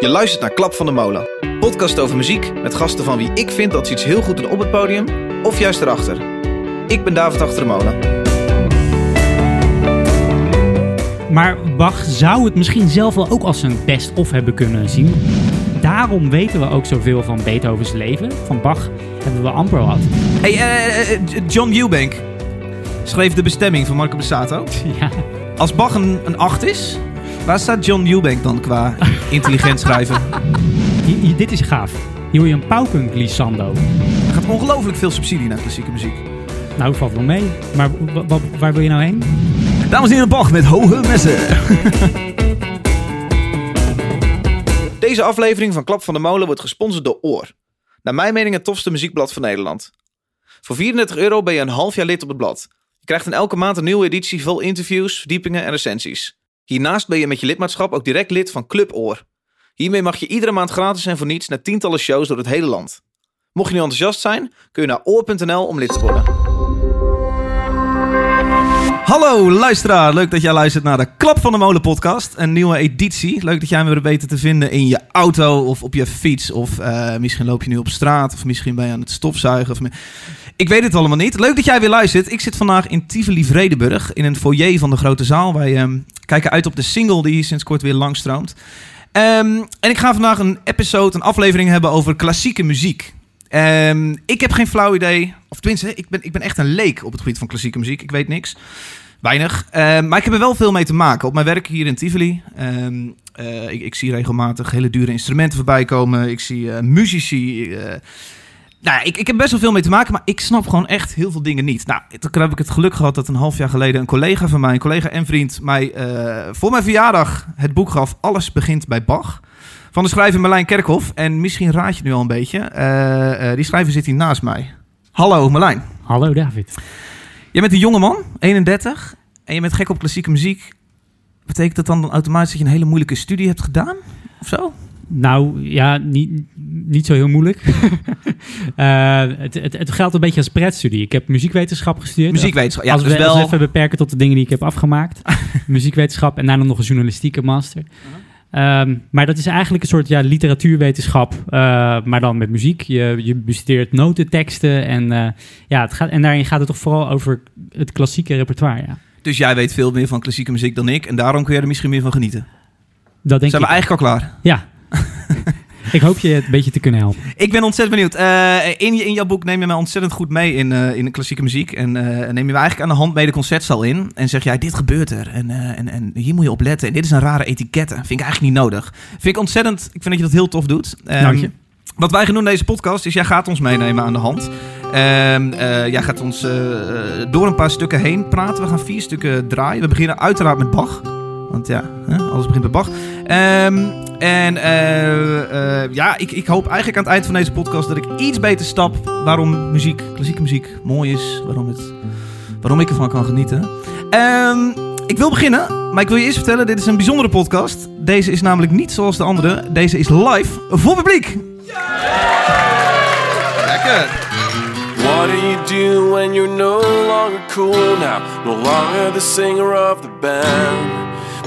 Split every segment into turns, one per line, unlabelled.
Je luistert naar Klap van de Molen. Podcast over muziek met gasten van wie ik vind dat ze iets heel goed doen op het podium of juist erachter. Ik ben David Achter de Molen.
Maar Bach zou het misschien zelf wel ook als een best-of hebben kunnen zien. Daarom weten we ook zoveel van Beethovens leven. Van Bach hebben we amper wat.
Hey, eh, eh, John Eubank schreef De Bestemming van Marco Bassato.
Ja.
Als Bach een, een 8 is, waar staat John Eubank dan qua intelligent schrijven?
Dit is gaaf. Hier hoor je een paukenglissando.
Er gaat ongelooflijk veel subsidie naar klassieke muziek.
Nou, valt wel mee. Maar wa- wa- waar wil je nou heen?
Dames en heren, Bach met hoge messen. Deze aflevering van Klap van de Molen wordt gesponsord door Oor. Naar mijn mening het tofste muziekblad van Nederland. Voor 34 euro ben je een half jaar lid op het blad. Je krijgt in elke maand een nieuwe editie vol interviews, verdiepingen en recensies. Hiernaast ben je met je lidmaatschap ook direct lid van Club Oor. Hiermee mag je iedere maand gratis en voor niets naar tientallen shows door het hele land. Mocht je nu enthousiast zijn, kun je naar oor.nl om lid te worden. Hallo luisteraar, leuk dat jij luistert naar de Klap van de Molen podcast. Een nieuwe editie. Leuk dat jij me weer weten te vinden in je auto of op je fiets. Of eh, misschien loop je nu op straat of misschien ben je aan het stofzuigen. Of... Ik weet het allemaal niet. Leuk dat jij weer luistert. Ik zit vandaag in Tivoli Vredenburg in een foyer van de grote zaal. Wij ehm, kijken uit op de single die sinds kort weer langstroomt. Ehm, en ik ga vandaag een episode, een aflevering hebben over klassieke muziek. Ehm, ik heb geen flauw idee. Of tenminste, ik ben, ik ben echt een leek op het gebied van klassieke muziek. Ik weet niks. Weinig. Ehm, maar ik heb er wel veel mee te maken. Op mijn werk hier in Tivoli. eh, ik, ik zie regelmatig hele dure instrumenten voorbij komen. Ik zie eh, muzici. Nou, ja, ik, ik heb best wel veel mee te maken, maar ik snap gewoon echt heel veel dingen niet. Nou, toen heb ik het geluk gehad dat een half jaar geleden een collega van mij, een collega en vriend, mij eh, voor mijn verjaardag het boek gaf Alles begint bij Bach. Van de schrijver Marlijn Kerkhoff. En misschien raad je nu al een beetje. eh, eh, die schrijver zit hier naast mij. Hallo Marlijn.
Hallo David.
Je bent een jonge man, 31, en je bent gek op klassieke muziek. Betekent dat dan automatisch dat je een hele moeilijke studie hebt gedaan? Of zo?
Nou ja, niet, niet zo heel moeilijk. Eh, het, het, het geldt een beetje als pretstudie. Ik heb muziekwetenschap gestudeerd.
Muziekwetenschap, ja,
als
dus
we als we
wel...
even beperken tot de dingen die ik heb afgemaakt. Muziekwetenschap en daarna nog een journalistieke master. Ehm, maar dat is eigenlijk een soort ja, literatuurwetenschap, eh, maar dan met muziek. Je, je bestudeert notenteksten en, eh, ja, het gaat, en daarin gaat het toch vooral over het klassieke repertoire. Ja.
Dus jij weet veel meer van klassieke muziek dan ik. En daarom kun jij er misschien meer van genieten.
Dat denk
Zijn
ik.
we eigenlijk al klaar?
Ja. ik hoop je het een beetje te kunnen helpen.
Ik ben ontzettend benieuwd. Eh, in, je, in jouw boek neem je mij ontzettend goed mee in, eh, in de klassieke muziek. En eh, neem je me eigenlijk aan de hand mee de concertzaal in. En zeg jij, dit gebeurt er. En, en, en hier moet je op letten. En dit is een rare etikette. Vind ik eigenlijk niet nodig. Vind ik ontzettend... Ik vind dat je dat heel tof doet. Ehm,
Dank je.
Wat wij gaan doen in deze podcast is, jij gaat ons meenemen aan de hand. Ehm, eh, jij gaat ons door een paar stukken heen praten. We gaan vier stukken draaien. We beginnen uiteraard met Bach. Want ja, hè, alles begint met Bach. Ehm, en eh, eh, ja, ik, ik hoop eigenlijk aan het eind van deze podcast dat ik iets beter stap waarom muziek, klassieke muziek, mooi is. Waarom, het, waarom ik ervan kan genieten. Ehm, ik wil beginnen, maar ik wil je eerst vertellen, dit is een bijzondere podcast. Deze is namelijk niet zoals de andere. Deze is live voor publiek. Lekker.
What do you do when you're no longer cool now? No longer the singer of the band.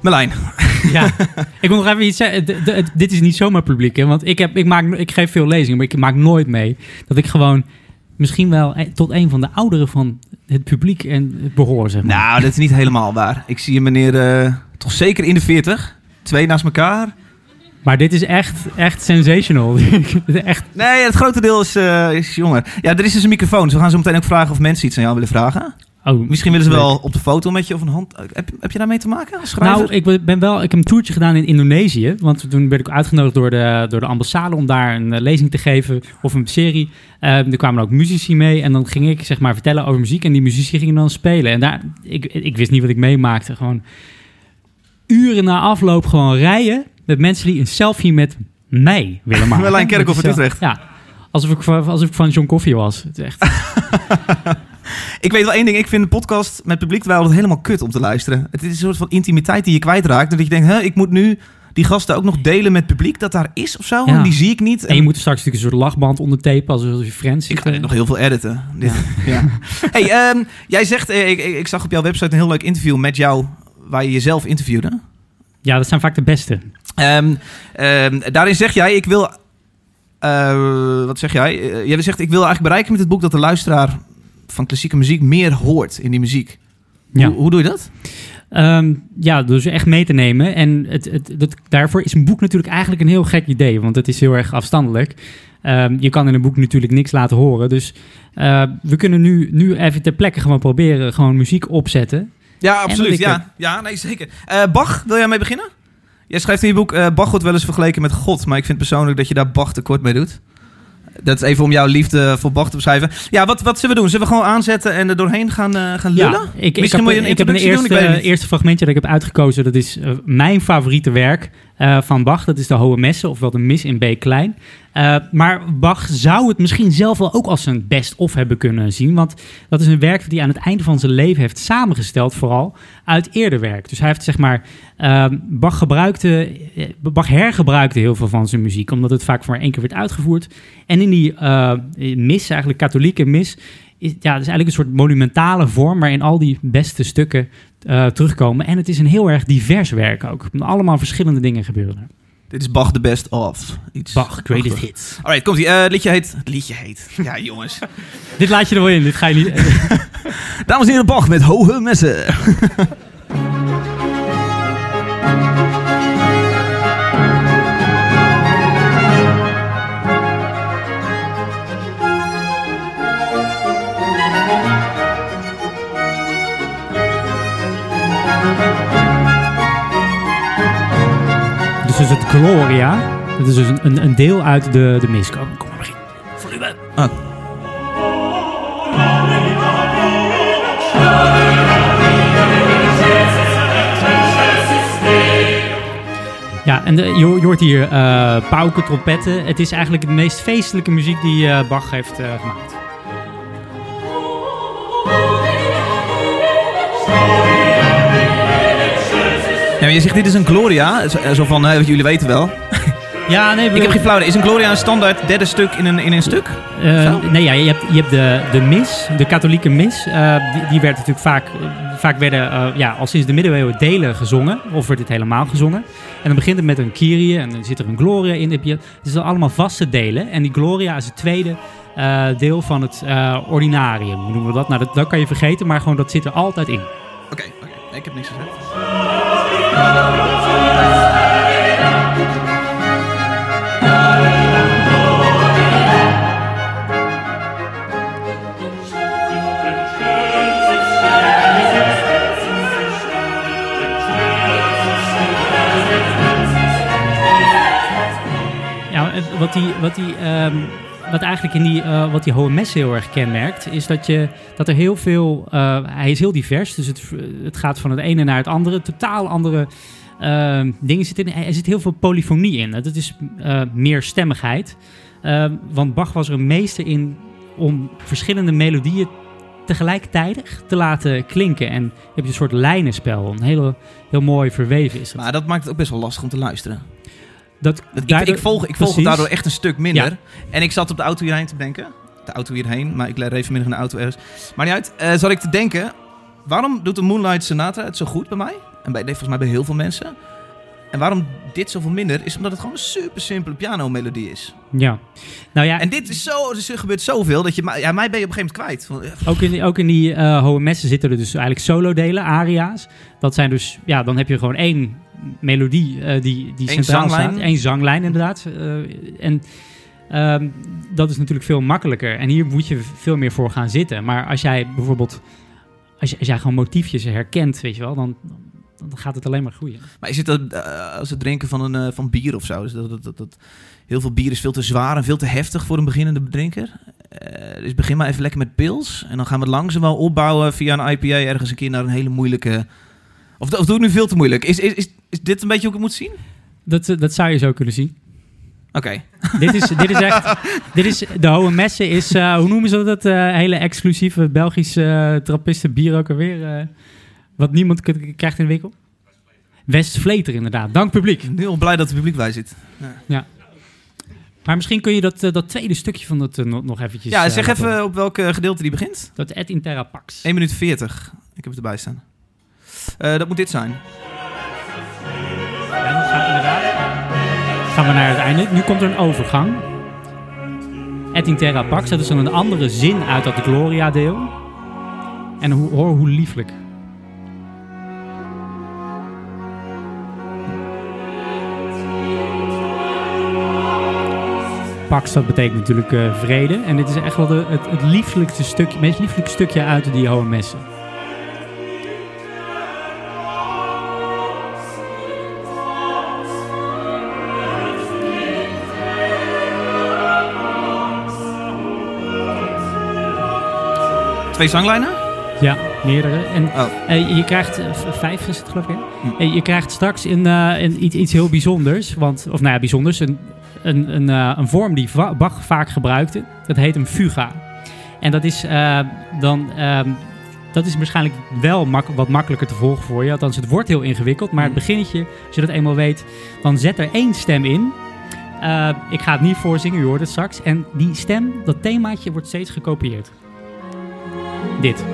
Merlijn.
Ja, ik moet nog even iets zeggen. D- dit is niet zomaar publiek, hè? want ik, heb, ik, maak, ik geef veel lezingen, maar ik maak nooit mee dat ik gewoon misschien wel e- tot een van de ouderen van het publiek en het behoor, zeg maar.
Nou, dat is niet helemaal waar. Ik zie een meneer eh, toch zeker in de 40. Twee naast elkaar.
Maar dit is echt, echt sensational. echt,
Nee, het grote deel is, eh, is jonger. Ja, er is dus een microfoon. Dus we gaan zo meteen ook vragen of mensen iets aan jou willen vragen.
Oh,
Misschien willen ze wel op de foto met je of een hand. Heb, heb je daarmee te maken schrijver?
Nou, ik ben- wel, ik heb een toertje gedaan in Indonesië. Want toen werd ik uitgenodigd door de, door de ambassade om daar een eh, lezing te geven of een serie. Eh, er kwamen ook muzici mee en dan ging ik zeg maar vertellen over muziek en die muzici gingen dan spelen. En daar, ik, ik wist niet wat ik meemaakte. Gewoon uren na afloop gewoon rijden met mensen die een selfie met mij willen maken.
Merlijn Kerkhoff Utrecht.
Ja, alsof ik, alsof ik van John Coffee was. Het is echt...
Ik weet wel één ding. Ik vind de podcast met publiek wel altijd helemaal kut om te luisteren. Het is een soort van intimiteit die je kwijtraakt. Dat je denkt, hè, ik moet nu die gasten ook nog delen met publiek dat daar is of zo.
Ja.
En die zie ik niet.
En je moet straks natuurlijk een soort lachband ondertapen alsof je friends
Ik dit nog heel veel editen. Dit- Ja. Hey, ehm, jij zegt, eh, ik, ik, ik zag op jouw website een heel leuk interview met jou, waar je jezelf interviewde.
Ja, dat zijn vaak de beste.
Ehm, ehm, daarin zeg jij, ik wil, eh, wat zeg jij? Eh, jij zegt, ik wil eigenlijk bereiken met het boek dat de luisteraar van klassieke muziek meer hoort in die muziek.
Ja.
Hoe, hoe doe je dat?
Ehm, ja, dus echt mee te nemen. En het, het, daarvoor is een boek natuurlijk eigenlijk een heel gek idee, want het is heel erg afstandelijk. Ehm, je kan in een boek natuurlijk niks laten horen. Dus eh, we kunnen nu, nu even ter plekke gewoon proberen gewoon muziek opzetten.
Ja, absoluut. Ja, ja nee, zeker. Eh, Bach, wil jij mee beginnen? Jij schrijft in je boek, eh, Bach wordt wel eens vergeleken met God, maar ik vind persoonlijk dat je daar Bach tekort mee doet. Dat is even om jouw liefde voor Bach te beschrijven. Ja, wat, wat zullen we doen? Zullen we gewoon aanzetten en er doorheen gaan, eh, gaan lullen?
Ja, ik, ik,
Misschien
heb,
moet je een
ik heb een
introductie doen, ik
eerste,
weet
eerste fragmentje dat ik heb uitgekozen. Dat is eh, mijn favoriete werk eh, van Bach. Dat is de Hohe Messe, ofwel de Mis in B klein. Eh, maar Bach zou het misschien zelf wel ook als zijn best-of hebben kunnen zien. Want dat is een werk dat hij aan het einde van zijn leven heeft samengesteld, vooral uit eerder werk. Dus hij heeft zeg maar. eh, Bach, gebruikte, eh, Bach hergebruikte heel veel van zijn muziek, omdat het vaak maar één keer werd uitgevoerd. En in die mis, eigenlijk katholieke mis, is, ja, het is eigenlijk een soort monumentale vorm waarin al die beste stukken eh, terugkomen. En het is een heel erg divers werk ook. Allemaal verschillende dingen gebeuren er.
Dit is Bach the best of. Iets
Bach, greatest hits.
Alright, komt ie. Eh, het liedje heet... Het liedje heet... Ja, jongens.
Dit laat je er wel in, dit ga je niet...
Dames en heren, Bach met hoge messen.
Gloria. Dat is dus een, een, deel uit de, de mis. Kom, kom maar, begin. Volume.
Ah.
Ja, en de, je, ho- je hoort hier eh pauken, trompetten. Het is eigenlijk de meest feestelijke muziek die eh, Bach heeft eh, gemaakt.
Maar je zegt dit is een Gloria. Zo, zo van, eh, jullie weten wel.
Ja, nee,
Ik heb geen flauw idee. Is een Gloria een standaard derde stuk in een, in een stuk?
Eh, nee, ja, je hebt, je hebt de, de mis, de katholieke mis. eh, die, die werd natuurlijk vaak, eh, vaak werden eh, ja, al sinds de middeleeuwen delen gezongen. Of wordt het helemaal gezongen. En dan begint het met een Kyrie en dan zit er een Gloria in. heb je- Het zijn allemaal vaste delen. En die Gloria is het tweede eh, deel van het eh, ordinarium, hoe noemen we dat? Nou, dat, dat kan je vergeten, maar gewoon dat zit er altijd in.
Oké, oké. Ik heb niks gezegd.
Wat, die, wat, die, ehm, wat eigenlijk in die, eh, wat die messe heel erg kenmerkt, is dat, je, dat er heel veel, eh, hij is heel divers, dus het, het gaat van het ene naar het andere, totaal andere ehm, dingen zitten in. Er zit heel veel polyfonie in, dat is eh meerstemmigheid. Ehm, want Bach was er een meester in om verschillende melodieën tegelijkertijd te laten klinken. En heb je een soort lijnenspel, een hele, heel mooi verweven is.
Maar dat maakt het ook best wel lastig om te luisteren.
Dat,
ik,
daardoor-
ik volg, ik volg het daardoor echt een stuk minder.
Ja.
En ik zat op de auto hierheen te denken. De auto hierheen, maar ik reed vanmiddag in de auto ergens. Maar niet uit. eh zat ik te denken, waarom doet de Moonlight Sonata het zo goed bij mij? En bij, volgens mij bij heel veel mensen. En waarom dit zoveel minder, is omdat het gewoon een super simpele pianomelodie is.
Ja, nou ja,
En dit is zo, er gebeurt zoveel dat je, mij- ja, mij ben je op een gegeven moment kwijt. Eh,
Ook in die, ook in die eh, hohe messen zitten er dus eigenlijk solo-delen, aria's. Dat zijn dus, ja, dan heb je gewoon één melodie eh, die, die
Eén
centraal
zanglijn.
staat. Eén zanglijn, inderdaad. Eh, en ehm, dat is natuurlijk veel makkelijker. En hier moet je veel meer voor gaan zitten. Maar als jij bijvoorbeeld, als, je, als jij gewoon motiefjes herkent, weet je wel, dan, dan gaat het alleen maar groeien.
Maar is het dat, eh, als het drinken van, een, van bier of zo? Dus dat, dat, dat, dat- heel veel bier is veel te zwaar en veel te heftig voor een beginnende drinker. Dus begin maar even lekker met pils. En dan gaan we het langzaam wel opbouwen via een IPA ergens een keer naar een hele moeilijke Of, of doe ik nu veel te moeilijk? Is, is, is, is dit een beetje hoe ik het moet zien?
Dat, eh, dat zou je zo kunnen zien.
Oké.
dit, is, dit is echt... Dit is, de Hohe Messe is... eh, hoe noemen ze dat? eh, hele exclusieve Belgische uh, trappisten bier ook alweer. wat niemand krijgt in de winkel. Westvleter inderdaad. Dank publiek.
Heel blij dat het publiek bij zit.
Maar misschien kun je dat, dat tweede stukje van dat nog, eventjes...
Ja, zeg even op welk gedeelte die begint.
Dat et in terra pax.
1 minuut 40. Ik heb het erbij staan. Eh, dat moet dit zijn.
Dan gaan we naar het einde. Nu komt er een overgang. Et in terra pax. Dat is dan een andere zin uit dat Gloria-deel. En ho- hoor hoe lieflijk. Pax, dat betekent natuurlijk eh, vrede. En dit is echt wel de, het, het lieflijkste stukje, meest lieflijke stukje uit die Hohe Messen.
Twee zanglijnen?
Ja, meerdere. En
Oh.
eh, je krijgt, eh, vijf is het geloof ik?
Hm.
Eh, je krijgt straks in, in iets, iets heel bijzonders, want, of nou ja, bijzonders, een, een, een, een vorm die Bach vaak gebruikte. Dat heet een fuga. En dat is dan, ehm, dat is waarschijnlijk wel mak- wat makkelijker te volgen voor je. Althans, het wordt heel ingewikkeld, maar het
Hm.
beginnetje, als je dat eenmaal weet, dan zet er één stem in. Ik ga het niet voorzingen, u hoort het straks. En die stem, dat themaatje, wordt steeds gekopieerd. Dit.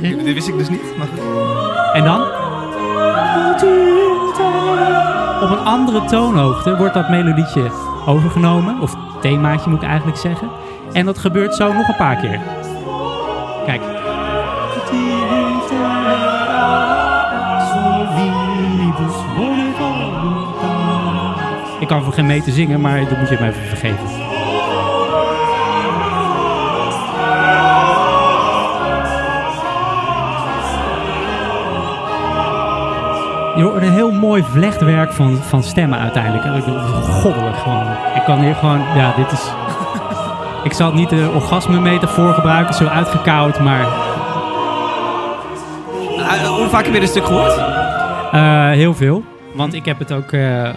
Dit wist ik dus niet. Maar goed.
En dan? Op een andere toonhoogte wordt dat melodietje overgenomen. Of themaatje moet ik eigenlijk zeggen. En dat gebeurt zo nog een paar keer. Kijk. Ik kan voor geen meter zingen, maar dat moet je me even vergeven. Je hoort een heel mooi vlechtwerk van, van stemmen uiteindelijk. En dat is goddelijk gewoon. Ik kan hier gewoon, ja, dit is... Ik zal niet de orgasme-metafoor gebruiken, zo uitgekoud, maar
Eh, hoe vaak heb je dit stuk gehoord?
eh, heel veel. Want ik heb het ook, eh,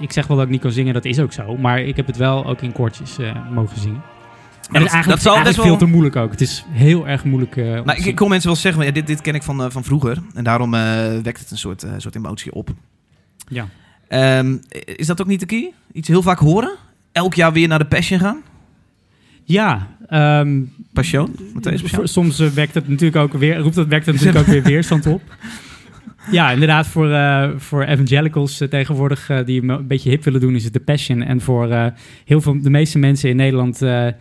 ik zeg wel dat ik niet kan zingen, dat is ook zo. Maar ik heb het wel ook in koortjes eh, mogen zingen. En
dat-
is eigenlijk,
dat
eigenlijk
wel-
veel te moeilijk ook. Het is heel erg moeilijk. eh,
ik, kon mensen wel zeggen, ja, dit, dit ken ik van, eh, van vroeger. En daarom wekt het een soort, soort emotie op.
Ja.
Ehm, is dat ook niet de key? Iets heel vaak horen? Elk jaar weer naar de Passion gaan?
Ja, ehm,
Passion? Matthäus Passion?
Soms wekt het natuurlijk ook weer, roept het, wekt het natuurlijk ook weer weerstand op. Ja, inderdaad, voor, eh, voor evangelicals eh, tegenwoordig eh, die een beetje hip willen doen, is het de Passion. En voor heel veel, de meeste mensen in Nederland, de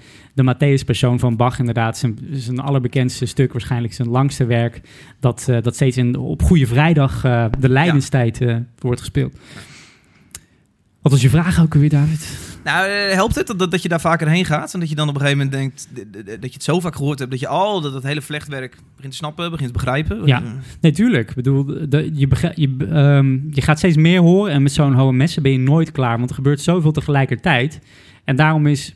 Matthäus-persoon van Bach, inderdaad, zijn, zijn allerbekendste stuk, waarschijnlijk zijn langste werk, dat, dat steeds in, op Goede Vrijdag, de Lijdenstijd, eh, wordt gespeeld. Wat was je vraag ook alweer, David?
Nou, eh, helpt het dat, dat je daar vaker heen gaat? En dat je dan op een gegeven moment denkt dat je het zo vaak gehoord hebt... dat je al dat, hele vlechtwerk begint te snappen, begint te begrijpen?
Ja.
Eh,
Nee, bedoel, je, je, ehm, je gaat steeds meer horen en met zo'n hoge messen ben je nooit klaar, want er gebeurt zoveel tegelijkertijd. En daarom is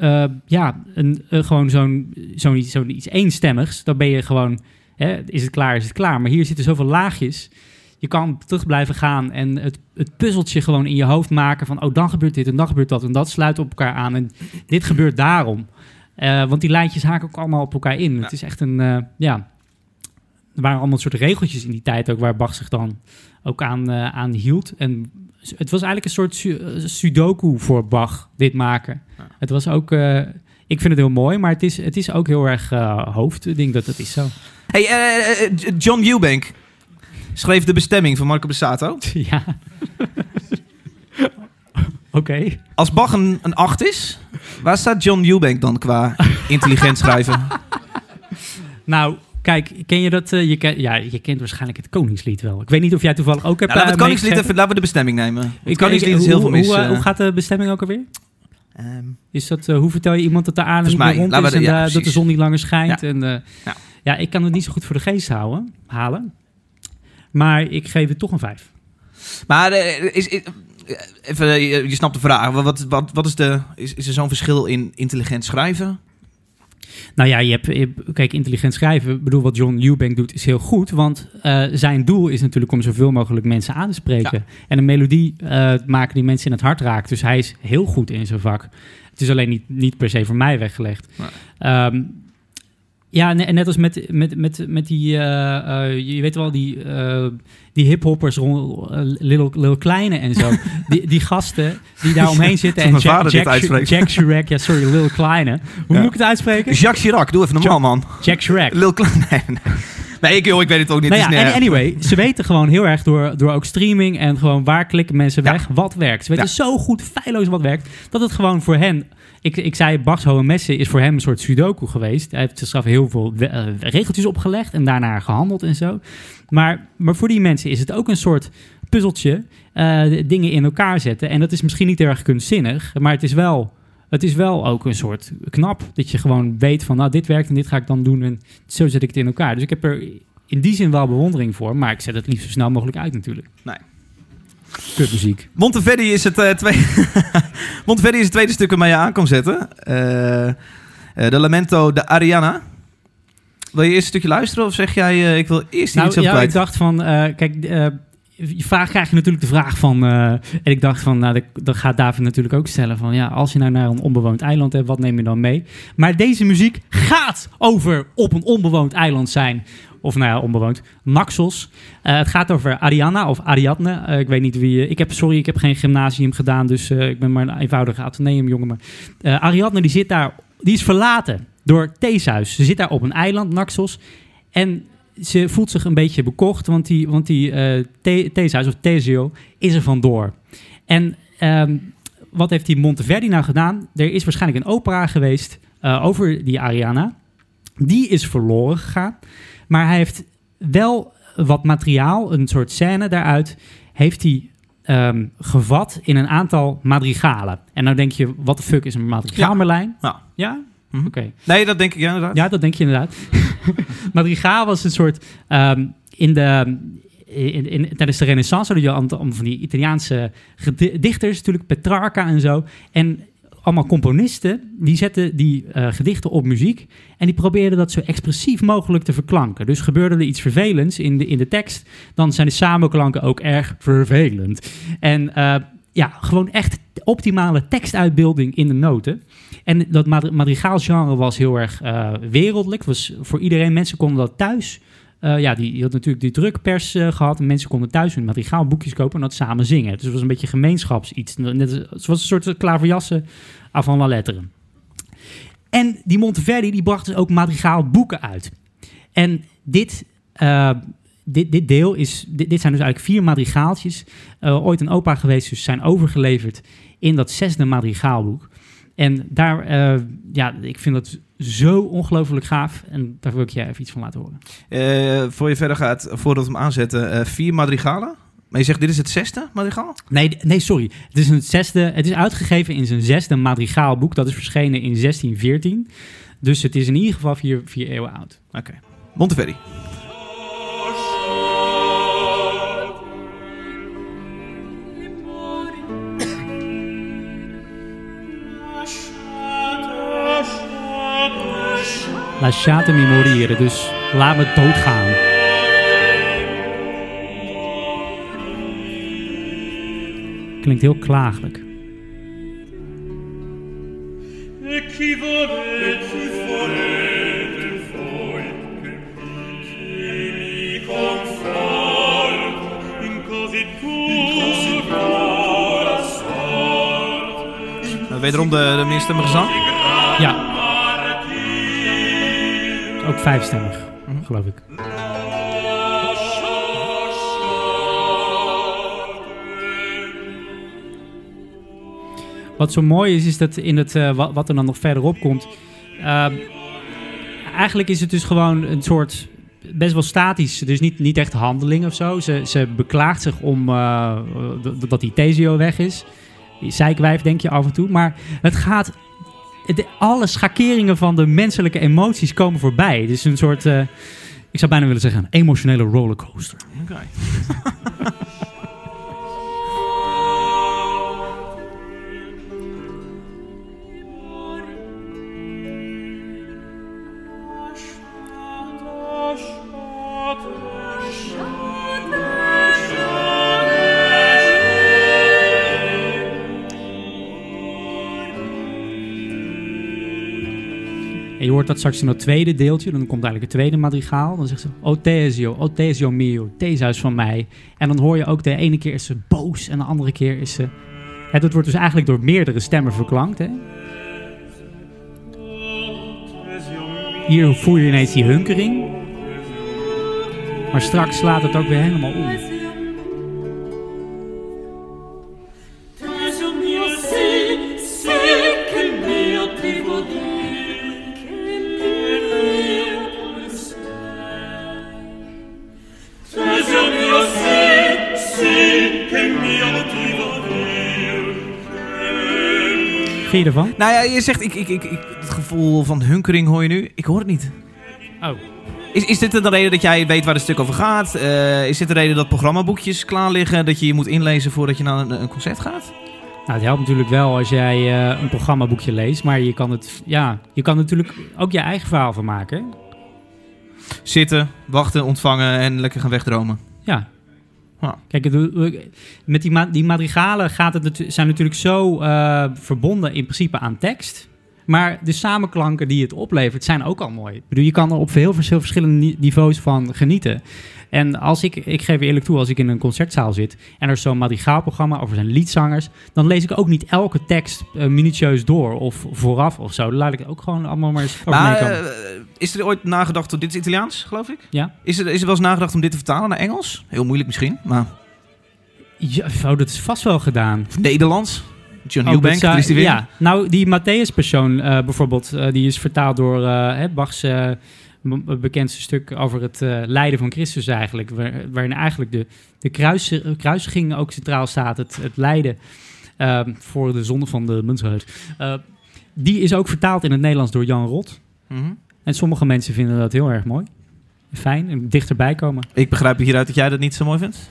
eh, ja, een, eh, gewoon zo'n zo'n zo'n iets eenstemmigs, dan ben je gewoon, hè, is het klaar, is het klaar. Maar hier zitten zoveel laagjes. Je kan terug blijven gaan en het, het puzzeltje gewoon in je hoofd maken van, oh, dan gebeurt dit en dan gebeurt dat en dat sluit op elkaar aan en dit gebeurt daarom. Eh, want die lijntjes haken ook allemaal op elkaar in.
Ja.
Het is echt een, eh, ja, er waren allemaal soort regeltjes in die tijd ook waar Bach zich dan ook aan, eh, aan hield. En het was eigenlijk een soort su- sudoku voor Bach, dit maken.
Ja.
Het was ook, eh, ik vind het heel mooi, maar het is, het is ook heel erg hoofd. Ik denk dat het is zo.
Hey, John Eubank schreef De Bestemming van Marco Bassato.
ja. Oké.
Als Bach een, een 8 is, waar staat John Eubank dan qua intelligent schrijven?
Nou, kijk, ken je dat? eh, je, ken, ja, je kent waarschijnlijk het Koningslied wel. Ik weet niet of jij toevallig ook hebt
Nou, we het
eh,
Koningslied even, laten we de bestemming nemen. Het
Ik-
Koningslied
ik-
is heel veel
hoe-
mis.
Hoe, eh,
eh,
hoe gaat de bestemming ook alweer?
ehm,
Is dat, eh, hoe vertel je iemand dat de aarde niet meer rond is en
ja,
eh, dat de zon niet langer schijnt?
Ja.
En, eh,
Ja.
ja. ik kan het niet zo goed voor de geest houden, halen. Maar ik geef het toch een vijf.
Maar eh, is, is- even, je, je snapt de vraag. Wat, wat, wat is, de, is, is er zo'n verschil in intelligent schrijven?
Nou ja, je hebt, je- kijk, intelligent schrijven, ik bedoel, wat John Eubank doet, is heel goed. Want eh, zijn doel is natuurlijk om zoveel mogelijk mensen aan te spreken. En een melodie eh, maken die mensen in het hart raakt. Dus hij is heel goed in zijn vak. Het is alleen niet, niet per se voor mij weggelegd.
Nee.
Ehm, ja, en net als met, met, met, met die, eh, eh, je weet wel, die, eh die hiphoppers, rond, Lil, Lil Kleine en zo. die, die gasten die daar omheen zitten. En Jack, Jack. Jack Chirac, ja sorry, Lil Kleine. Hoe
Ja.
moet ik het uitspreken?
Jacques Chirac, doe even normaal, man.
Jack Chirac.
Lil Klein. Nee, nee. nee ik, joh, ik weet het ook niet.
Nou ja,
nergens.
anyway, ze weten gewoon heel erg door, door ook streaming en gewoon waar klikken mensen
Ja.
weg, wat werkt. Ze weten zo goed, feilloos wat werkt, dat het gewoon voor hen... Ik, ik zei, Bach's Hohe Messe is voor hem een soort sudoku geweest. Hij heeft zichzelf heel veel eh, regeltjes opgelegd en daarna gehandeld en zo. Maar, maar voor die mensen is het ook een soort puzzeltje, eh, dingen in elkaar zetten. En dat is misschien niet erg kunstzinnig, maar het is wel... Het is wel ook een soort knap dat je gewoon weet van, nou, dit werkt en dit ga ik dan doen en zo zet ik het in elkaar. Dus ik heb er in die zin wel bewondering voor, maar ik zet het liefst zo snel mogelijk uit natuurlijk.
Nee.
Kutmuziek.
Monteverdi is het, eh, tweede... Monteverdi is het tweede stuk waarmee je aan kan zetten. Eh, eh, de Lamento de Ariana. Wil je eerst een stukje luisteren of zeg jij, ik wil eerst hier iets
Nou
over
ja, ik dacht van, kijk, je vraag krijg je natuurlijk de vraag van, en ik dacht van, nou, dat gaat David natuurlijk ook stellen van, ja, als je nou naar een onbewoond eiland hebt, wat neem je dan mee? Maar deze muziek gaat over op een onbewoond eiland zijn. Of nou ja, onbewoond. Naxos. Eh, het gaat over Ariana of Ariadne. Eh, ik weet niet wie. eh, ik heb, sorry, ik heb geen gymnasium gedaan. Dus ik ben maar een eenvoudige ateneum jongen. Maar Ariadne die zit daar. Die is verlaten door Theseus. Ze zit daar op een eiland, Naxos. En ze voelt zich een beetje bekocht. Want die, want die The- Theseus of Theseo is er vandoor. En ehm, wat heeft die Monteverdi nou gedaan? Er is waarschijnlijk een opera geweest over die Ariana. Die is verloren gegaan. Maar hij heeft wel wat materiaal, een soort scène daaruit, heeft hij ehm, gevat in een aantal madrigalen. En nou denk je, wat de fuck is een madrigaal. Merlijn?
Ja.
Ja?
Mhm.
Oké.
Nee, dat denk ik ja, inderdaad.
Ja, dat denk je inderdaad. madrigaal was een soort... ehm, in de, in, in, tijdens de renaissance hadden je allemaal van die Italiaanse dichters, natuurlijk Petrarca en zo. En allemaal componisten, die zetten die eh, gedichten op muziek... en die probeerden dat zo expressief mogelijk te verklanken. Dus gebeurde er iets vervelends in de, in de tekst... dan zijn de samenklanken ook erg vervelend. En eh, ja, gewoon echt optimale tekstuitbeelding in de noten. En dat madri- madrigaalgenre was heel erg eh, wereldlijk. Was voor iedereen, mensen konden dat thuis... eh, ja, die, had natuurlijk die drukpers eh, gehad. En mensen konden thuis hun madrigaalboekjes kopen en dat samen zingen. Dus het was een beetje gemeenschapsiets. Net, het was een soort klaverjassen avant la lettre. En die Monteverdi die bracht dus ook madrigaalboeken uit. En dit, eh, dit, dit deel is, dit, dit zijn dus eigenlijk vier madrigaaltjes. eh, ooit een opa geweest, dus zijn overgeleverd in dat zesde madrigaalboek. En daar, eh, ja, ik vind dat zo ongelooflijk gaaf. En daar wil ik je even iets van laten horen.
Eh, voor je verder gaat, voordat we hem aanzetten, eh, vier madrigalen. Maar je zegt, dit is het zesde madrigaal?
Nee, nee, sorry. Het is, een zesde, het is uitgegeven in zijn zesde madrigaalboek. Dat is verschenen in 1614. Dus het is in ieder geval vier, vier eeuwen oud.
Oké. Monteverdi.
Lasciatemi morire, dus laat me doodgaan. Klinkt heel klagelijk.
Wederom de, de meerstemmige zang.
Ja. Ook vijfstemmig, geloof ik. Wat zo mooi is, is dat in het, eh, wat, wat er dan nog verderop komt. ehm, eigenlijk is het dus gewoon een soort. Best wel statisch, dus niet, niet echt handeling of zo. Ze, ze beklaagt zich om eh, d- dat die Thesio weg is. Die Zeikwijf, denk je af en toe. Maar het gaat de, alle schakeringen van de menselijke emoties komen voorbij. Het is een soort, eh, ik zou bijna willen zeggen, een emotionele rollercoaster.
Oké.
En je hoort dat straks in dat tweede deeltje, dan komt eigenlijk het tweede madrigaal. Dan zegt ze, O Tesio, O Tesio mio, Theeshuis van mij. En dan hoor je ook de ene keer is ze boos en de andere keer is ze... Het, het wordt dus eigenlijk door meerdere stemmen verklankt. Hè? Hier voel je ineens die hunkering. Maar straks slaat het ook weer helemaal om. Je ervan?
Nou ja, je zegt, ik, ik, ik, ik- het gevoel van hunkering hoor je nu. Ik hoor het niet.
Oh.
Is, is dit de reden dat jij weet waar het stuk over gaat? Eh, is dit de reden dat programmaboekjes klaar liggen? Dat je je moet inlezen voordat je naar een, een concert gaat?
Nou, het helpt natuurlijk wel als jij eh, een programmaboekje leest. Maar je kan, het, ja, je kan natuurlijk ook je eigen verhaal van maken.
Zitten, wachten, ontvangen en lekker gaan wegdromen.
Ja.
Ja.
Kijk, met die, die madrigalen gaat het zijn natuurlijk zo eh, verbonden in principe aan tekst. Maar de samenklanken die het oplevert zijn ook al mooi. Ik bedoel, je kan er op heel veel verschillende ni- niveaus van genieten. En als ik, ik geef eerlijk toe, als ik in een concertzaal zit en er is zo'n madrigaalprogramma over zijn liedzangers, dan lees ik ook niet elke tekst eh, minutieus door of vooraf of zo. Dan laat ik het ook gewoon allemaal maar eens
Maar eh, is er ooit nagedacht, dit is Italiaans geloof ik?
Ja.
Is er, is er wel eens nagedacht om dit te vertalen naar Engels? Heel moeilijk misschien, maar...
Ja, oh, dat is vast wel gedaan.
Of Nederlands? John
Oh,
Newbank,
dat
is die weer.
Ja, nou, die Matthäus-persoon eh, bijvoorbeeld, die is vertaald door Bach's m- bekendste stuk over het eh, lijden van Christus eigenlijk. Waar, waarin eigenlijk de, de kruis, kruisiging ook centraal staat, het, het lijden eh, voor de zonde van de mensheid. Eh, die is ook vertaald in het Nederlands door Jan Rot.
Mhm.
En sommige mensen vinden dat heel erg mooi. Fijn, en dichterbij komen.
Ik begrijp hieruit dat jij dat niet zo mooi vindt.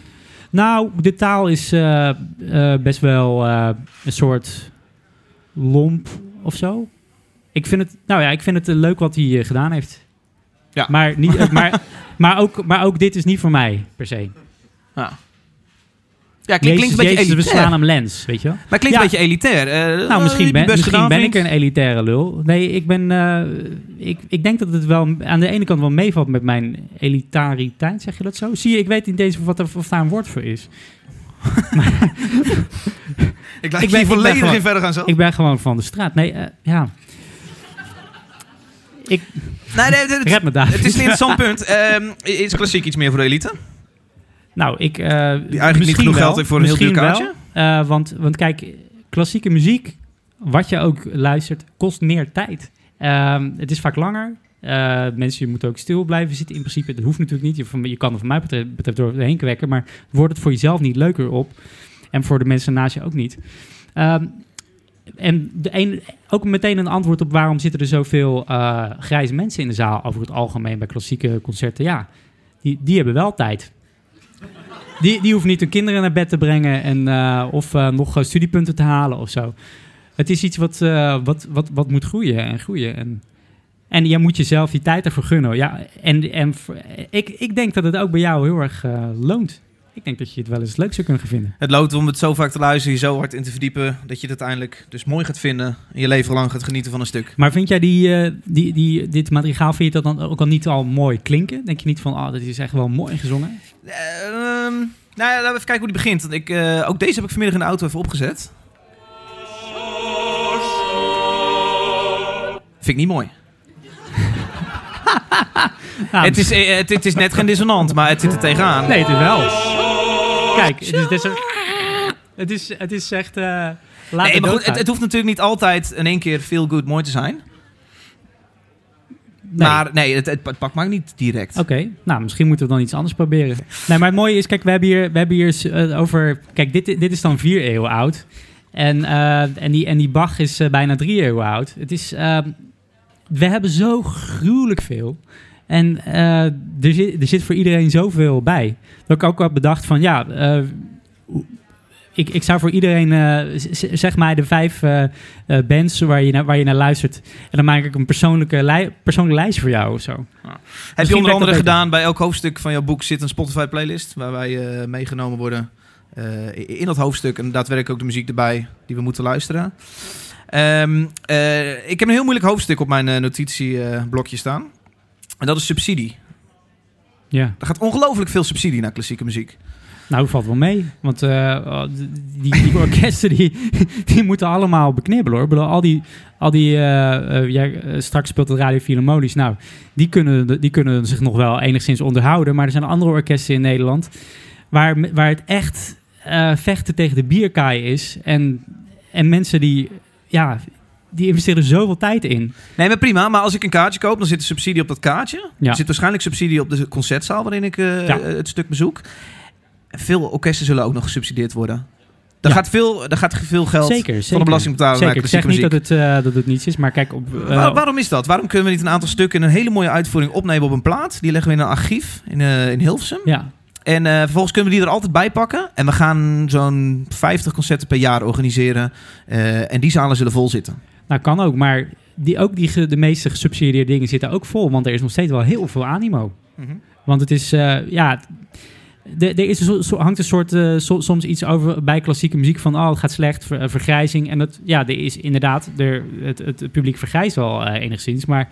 Nou, de taal is eh, best wel een soort lomp of zo. Ik vind het, nou ja, ik vind het leuk wat hij gedaan heeft.
Ja.
Maar, niet, maar, maar, ook, maar ook dit is niet voor mij, per se.
Ja, ja klinkt,
Jezus,
klinkt een beetje
Jezus, we
elitair.
slaan hem lens, weet je wel?
Maar klinkt
Ja.
een beetje elitair. Eh,
Nou, misschien ben, misschien
gedaan,
ben ik een elitaire lul. Nee, ik ben... eh, ik, ik denk dat het wel aan de ene kant wel meevalt met mijn elitariteit, zeg je dat zo? Zie je, ik weet niet eens wat er, of daar een woord voor is.
Ik laat
Ik ben-
volledig in verder gaan zo.
Ik ben gewoon van de straat. Nee, eh, ja. Ik
nee, nee, het,
red me daar.
het is een interessant punt. Ehm, is klassiek iets meer voor de elite?
Nou, ik...
Die eigenlijk niet genoeg
wel.
geld heeft voor een heel duur kaartje?
Eh, want, want kijk, klassieke muziek, wat je ook luistert, kost meer tijd. Ehm, het is vaak langer. Eh, mensen moeten ook stil blijven zitten in principe. Dat hoeft natuurlijk niet. Je, van- je kan er van mij betreft, betreft doorheen kwekken. Maar wordt het voor jezelf niet leuker op. En voor de mensen naast je ook niet. Ehm, en de een, ook meteen een antwoord op waarom zitten er zoveel eh, grijze mensen in de zaal over het algemeen bij klassieke concerten. Ja, die, die hebben wel tijd. Die, die hoeven niet hun kinderen naar bed te brengen en, eh, of eh, nog studiepunten te halen of zo. Het is iets wat, wat, wat, wat moet groeien en groeien. En, en jij moet jezelf die tijd ervoor gunnen. Ja, en en ik, ik denk dat het ook bij jou heel erg loont. Ik denk dat je het wel eens leuk zou kunnen gaan vinden.
Het loont om het zo vaak te luisteren, je zo hard in te verdiepen, dat je het uiteindelijk dus mooi gaat vinden en je leven lang gaat genieten van een stuk.
Maar vind jij die, eh, die, die, dit madrigaal, vind je dat dan ook al niet al mooi klinken? Denk je niet van, oh, dat is echt wel mooi gezongen?
Ehm, nou ja, laten we even kijken hoe die begint. Want Ik, eh, ook deze heb ik vanmiddag in de auto even opgezet. Vind ik niet mooi.
Nou,
het, is, eh, het, het is net geen dissonant, maar het zit er tegenaan.
Nee, het is wel. Kijk, het is, het is, het is, het is echt... eh laat
Nee,
het
maar goed, het, het hoeft natuurlijk niet altijd in één keer feel good mooi te zijn.
Nee.
Maar nee, het, het, pakt ook niet direct.
Oké, nou misschien moeten we dan iets anders proberen. Nee, maar het mooie is, kijk, we hebben hier, we hebben hier eh, over... Kijk, dit, dit is dan vier eeuwen oud. En, eh, en, die, en die Bach is bijna drie eeuwen oud. Het is... eh, we hebben zo gruwelijk veel. En eh, er, zit, er zit voor iedereen zoveel bij. Dat ik ook had bedacht van, ja... eh, ik, ik zou voor iedereen, eh, zeg maar, de vijf bands waar je, naar, waar je naar luistert. En dan maak ik een persoonlijke, lij, persoonlijke lijst voor jou of zo.
Heb je onder andere gedaan bij elk hoofdstuk van jouw boek zit een Spotify playlist waar wij meegenomen worden in dat hoofdstuk en daadwerkelijk ook de muziek erbij die we moeten luisteren. Ehm, eh, ik heb een heel moeilijk hoofdstuk op mijn notitieblokje staan. En dat is subsidie.
Ja.
Er gaat ongelooflijk veel subsidie naar klassieke muziek.
Nou, valt wel mee. Want eh, die, die orkesten die, die moeten allemaal beknibbelen hoor. Al die, al die jij, eh, straks speelt het Radio Philharmonisch. Nou, die kunnen, die kunnen zich nog wel enigszins onderhouden. Maar er zijn andere orkesten in Nederland waar, waar het echt vechten tegen de bierkaai is. En, en mensen die, ja, die investeren zoveel tijd in.
Nee, maar prima. Maar als ik een kaartje koop, dan zit er subsidie op dat kaartje.
Ja.
Er zit waarschijnlijk subsidie op de concertzaal waarin ik eh,
Ja.
het stuk bezoek. Veel orkesten zullen ook nog gesubsidieerd worden. Er,
Ja.
gaat, veel, er gaat veel geld
Zeker, zeker.
van de belastingbetaler naar
Zeker. Ik zeg niet dat het, eh, dat het niets is, maar kijk op... eh,
Waar- waarom is dat? Waarom kunnen we niet een aantal stukken in een hele mooie uitvoering opnemen op een plaat? Die leggen we in een archief in, eh, in Hilversum.
ja,
En eh, vervolgens kunnen we die er altijd bij pakken. En we gaan zo'n 50 concerten per jaar organiseren. Eh, en die zalen zullen vol zitten.
Nou, kan ook, maar die, ook die, de meeste gesubsidieerde dingen zitten ook vol, want er is nog steeds wel heel veel animo. Want het is, eh, ja, er is een zo- hangt een soort, eh, so- soms iets over bij klassieke muziek van, oh, het gaat slecht, ver- eh, vergrijzing. En dat, ja, er is inderdaad, er, het, het publiek vergrijst wel enigszins, maar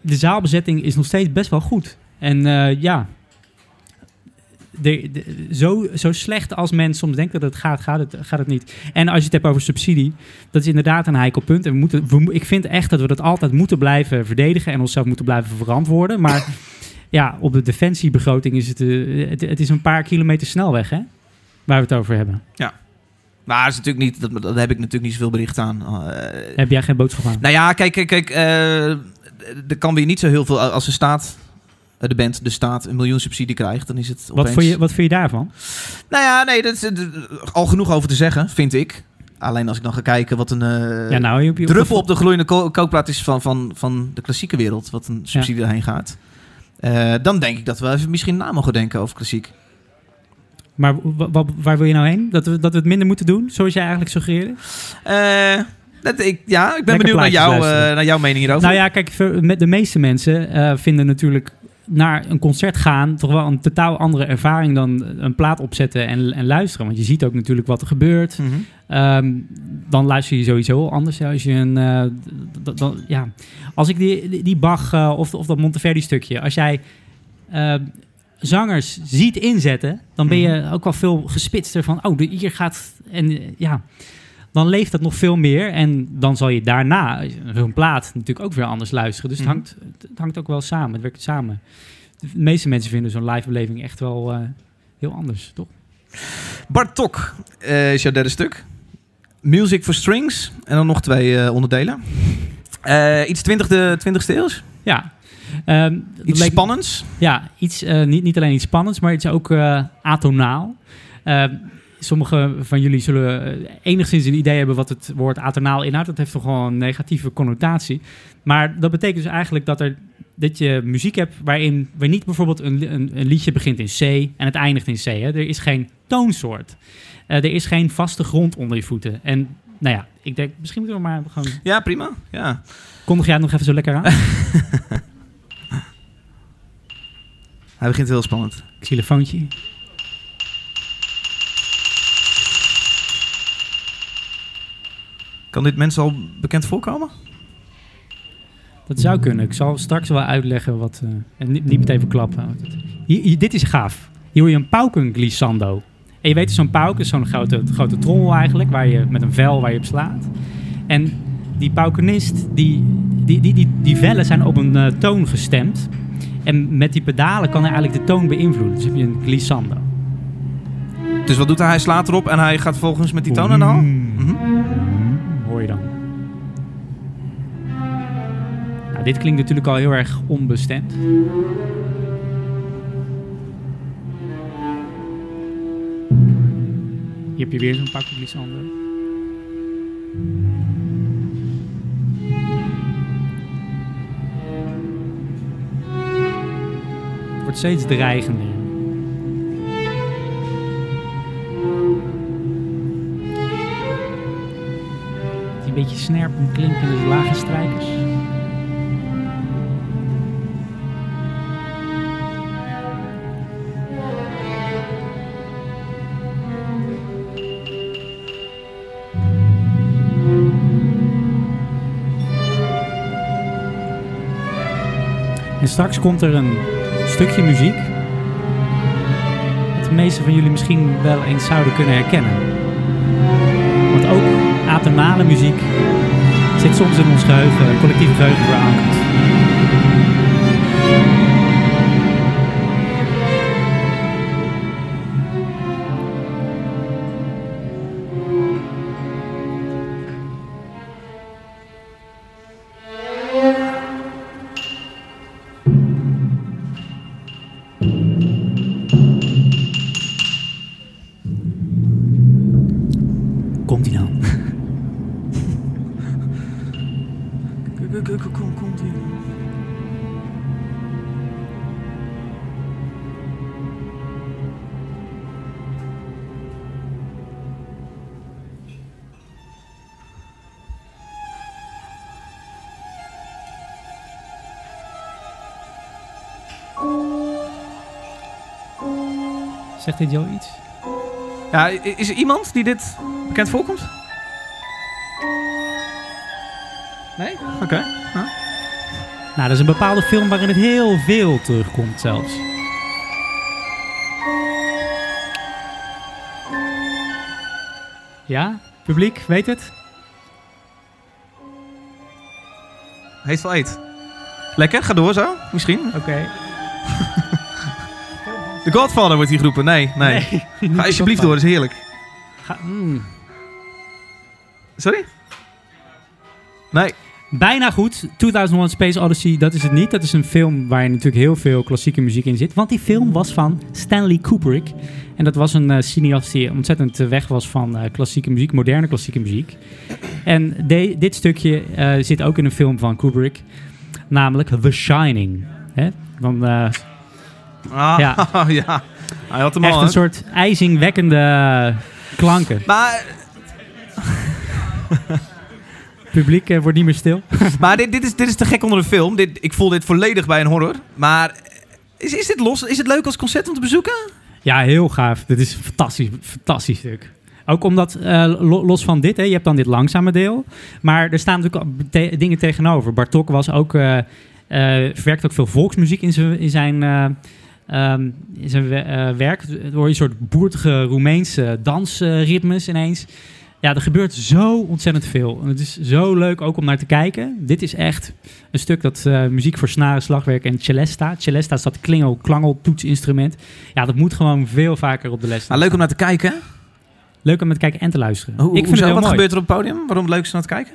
de zaalbezetting is nog steeds best wel goed. En ja, de, de- zo, zo slecht als men soms denkt dat het gaat, gaat het, gaat het niet. En als je het hebt over subsidie, dat is inderdaad een heikel punt. En we moeten, we, ik vind echt dat we dat altijd moeten blijven verdedigen en onszelf moeten blijven verantwoorden. Maar ja, op de defensiebegroting is het, eh, het, het is een paar kilometer snelweg, hè? Waar we het over hebben.
Maar dat is natuurlijk niet, dat, daar heb ik natuurlijk niet zoveel bericht aan. Eh,
Heb jij geen boodschap aan?
nou ja, kijk, kijk, kijk. eh, er kan weer niet zo heel veel als de staat, de band, de staat, een miljoen subsidie krijgt. Dan is het
Wat
opeens...
vind, je, wat vind je daarvan?
Nou ja, nee, dat is eh, al genoeg over te zeggen, vind ik. Alleen als ik dan ga kijken wat een eh,
ja, nou, je, je-
druppel op de gloeiende ko- kookplaat is van, van, van de klassieke wereld, wat een subsidie erheen gaat. Eh, dan denk ik dat we even misschien na mogen denken over klassiek.
Maar wa- wa- waar wil je nou heen? Dat we, dat we het minder moeten doen, zoals jij eigenlijk suggereerde?
Eh, dat, ik, ja, ik ben
Lekker
benieuwd naar, jou, naar jouw mening hierover.
Nou ja, kijk, de meeste mensen vinden natuurlijk naar een concert gaan toch wel een totaal andere ervaring dan een plaat opzetten en, en luisteren. Want je ziet ook natuurlijk wat er gebeurt.
Mhm.
Ehm, dan luister je sowieso anders. Als, je een, eh, dan, ja. als ik die, die- Bach eh, of, of dat Monteverdi stukje, als jij eh, zangers ziet inzetten, dan ben je ook wel veel gespitster van, oh, de, hier gaat, en ja, dan leeft dat nog veel meer. En dan zal je daarna zo'n plaat natuurlijk ook weer anders luisteren. Dus
Mhm.
het, hangt, het hangt ook wel samen, het werkt samen. De meeste mensen vinden zo'n livebeleving echt wel eh, heel anders, toch?
Bartok eh, is jouw derde stuk. Music for Strings. En dan nog twee eh, onderdelen. Iets 20e, 20e eeuws.
Ja. Ehm,
Iets
leek-
spannends.
Ja, iets, niet, niet alleen iets spannends, maar het is ook atonaal. Sommigen van jullie zullen eh, enigszins een idee hebben wat het woord atonaal inhoudt. Dat heeft toch wel een negatieve connotatie. Maar dat betekent dus eigenlijk dat, er, dat je muziek hebt waarin waar niet bijvoorbeeld een, een, een liedje begint in C en het eindigt in C. Hè. Er is geen toonsoort. Eh, er is geen vaste grond onder je voeten. En nou ja, ik denk misschien moeten we maar gewoon...
Ja, prima. Ja.
Kondig jij het nog even zo lekker aan?
Hij begint heel spannend.
Xylofoontje.
Kan dit mensen al bekend voorkomen?
Dat zou kunnen. Ik zal straks wel uitleggen wat. eh, en niet, niet meteen verklappen. Hier, hier- dit is gaaf. Hier hoor je een paukenglissando. En je weet, zo'n pauk is zo'n grote, grote trommel eigenlijk, waar je, met een vel waar je op slaat. En die paukenist, die, die, die, die, die vellen zijn op een eh, toon gestemd. En met die pedalen kan hij eigenlijk de toon beïnvloeden. Dus heb je een glissando.
Dus wat doet hij? Hij slaat erop en hij gaat volgens met die toon aan de hand.
Dit klinkt natuurlijk al heel erg onbestemd. Hier heb je weer zo'n pakje glissando. Het wordt steeds dreigender. Die beetje snerpend klinkende lage strijkers. En straks komt er een stukje muziek. Dat de meeste van jullie misschien wel eens zouden kunnen herkennen. Want ook atonale muziek zit soms in ons geheugen, collectieve geheugen verankerd. Zegt dit jou iets?
Ja, is er iemand die dit bekend voorkomt? Nee? Oké.
Nou, dat is een bepaalde film waarin het heel veel terugkomt zelfs. Ja? Publiek, weet het?
Hateful Eight. Lekker, ga door zo, misschien.
Oké.
The Godfather wordt hier geroepen. Nee, nee. Ga alsjeblieft door, is heerlijk.
Ga, mm.
Sorry? Nee.
Bijna goed. 2001 Space Odyssey, dat is het niet. Dat is een film waar natuurlijk heel veel klassieke muziek in zit. Want die film was van Stanley Kubrick. En dat was een cineast die ontzettend weg was van eh, klassieke muziek, moderne klassieke muziek. En de- dit stukje eh, zit ook in een film van Kubrick. Namelijk The Shining. Hè? Van,
Ah, ja.
Ja.
Hij had hem
echt
al,
een soort ijzingwekkende klanken.
Maar,
publiek eh, wordt niet meer stil.
maar dit, dit, is, dit is te gek onder een film. Dit, ik voel dit volledig bij een horror. Maar is, is dit los? Is het leuk als concert om te bezoeken?
Ja, heel gaaf. Dit is een fantastisch, fantastisch stuk. Ook omdat, eh, lo- los van dit, hè, je hebt dan dit langzame deel. Maar er staan natuurlijk te- dingen tegenover. Bartok was ook, eh, verwerkt ook veel volksmuziek in zijn, in zijn, ehm, in zijn we- werk. Er hoor je een soort boertige Roemeense dansritmes ineens. Ja, er gebeurt zo ontzettend veel. En het is zo leuk ook om naar te kijken. Dit is echt een stuk dat eh, muziek voor snaren, slagwerk en celesta. Celesta is dat klingel, klangel, toetsinstrument. Ja, dat moet gewoon veel vaker op de les.
Nou, leuk om naar te kijken.
Leuk om naar te kijken en te luisteren.
Hoe,
ik vind
hoezo?
het
Wat
mooi.
gebeurt er op het podium? Waarom het leuk is om naar te kijken?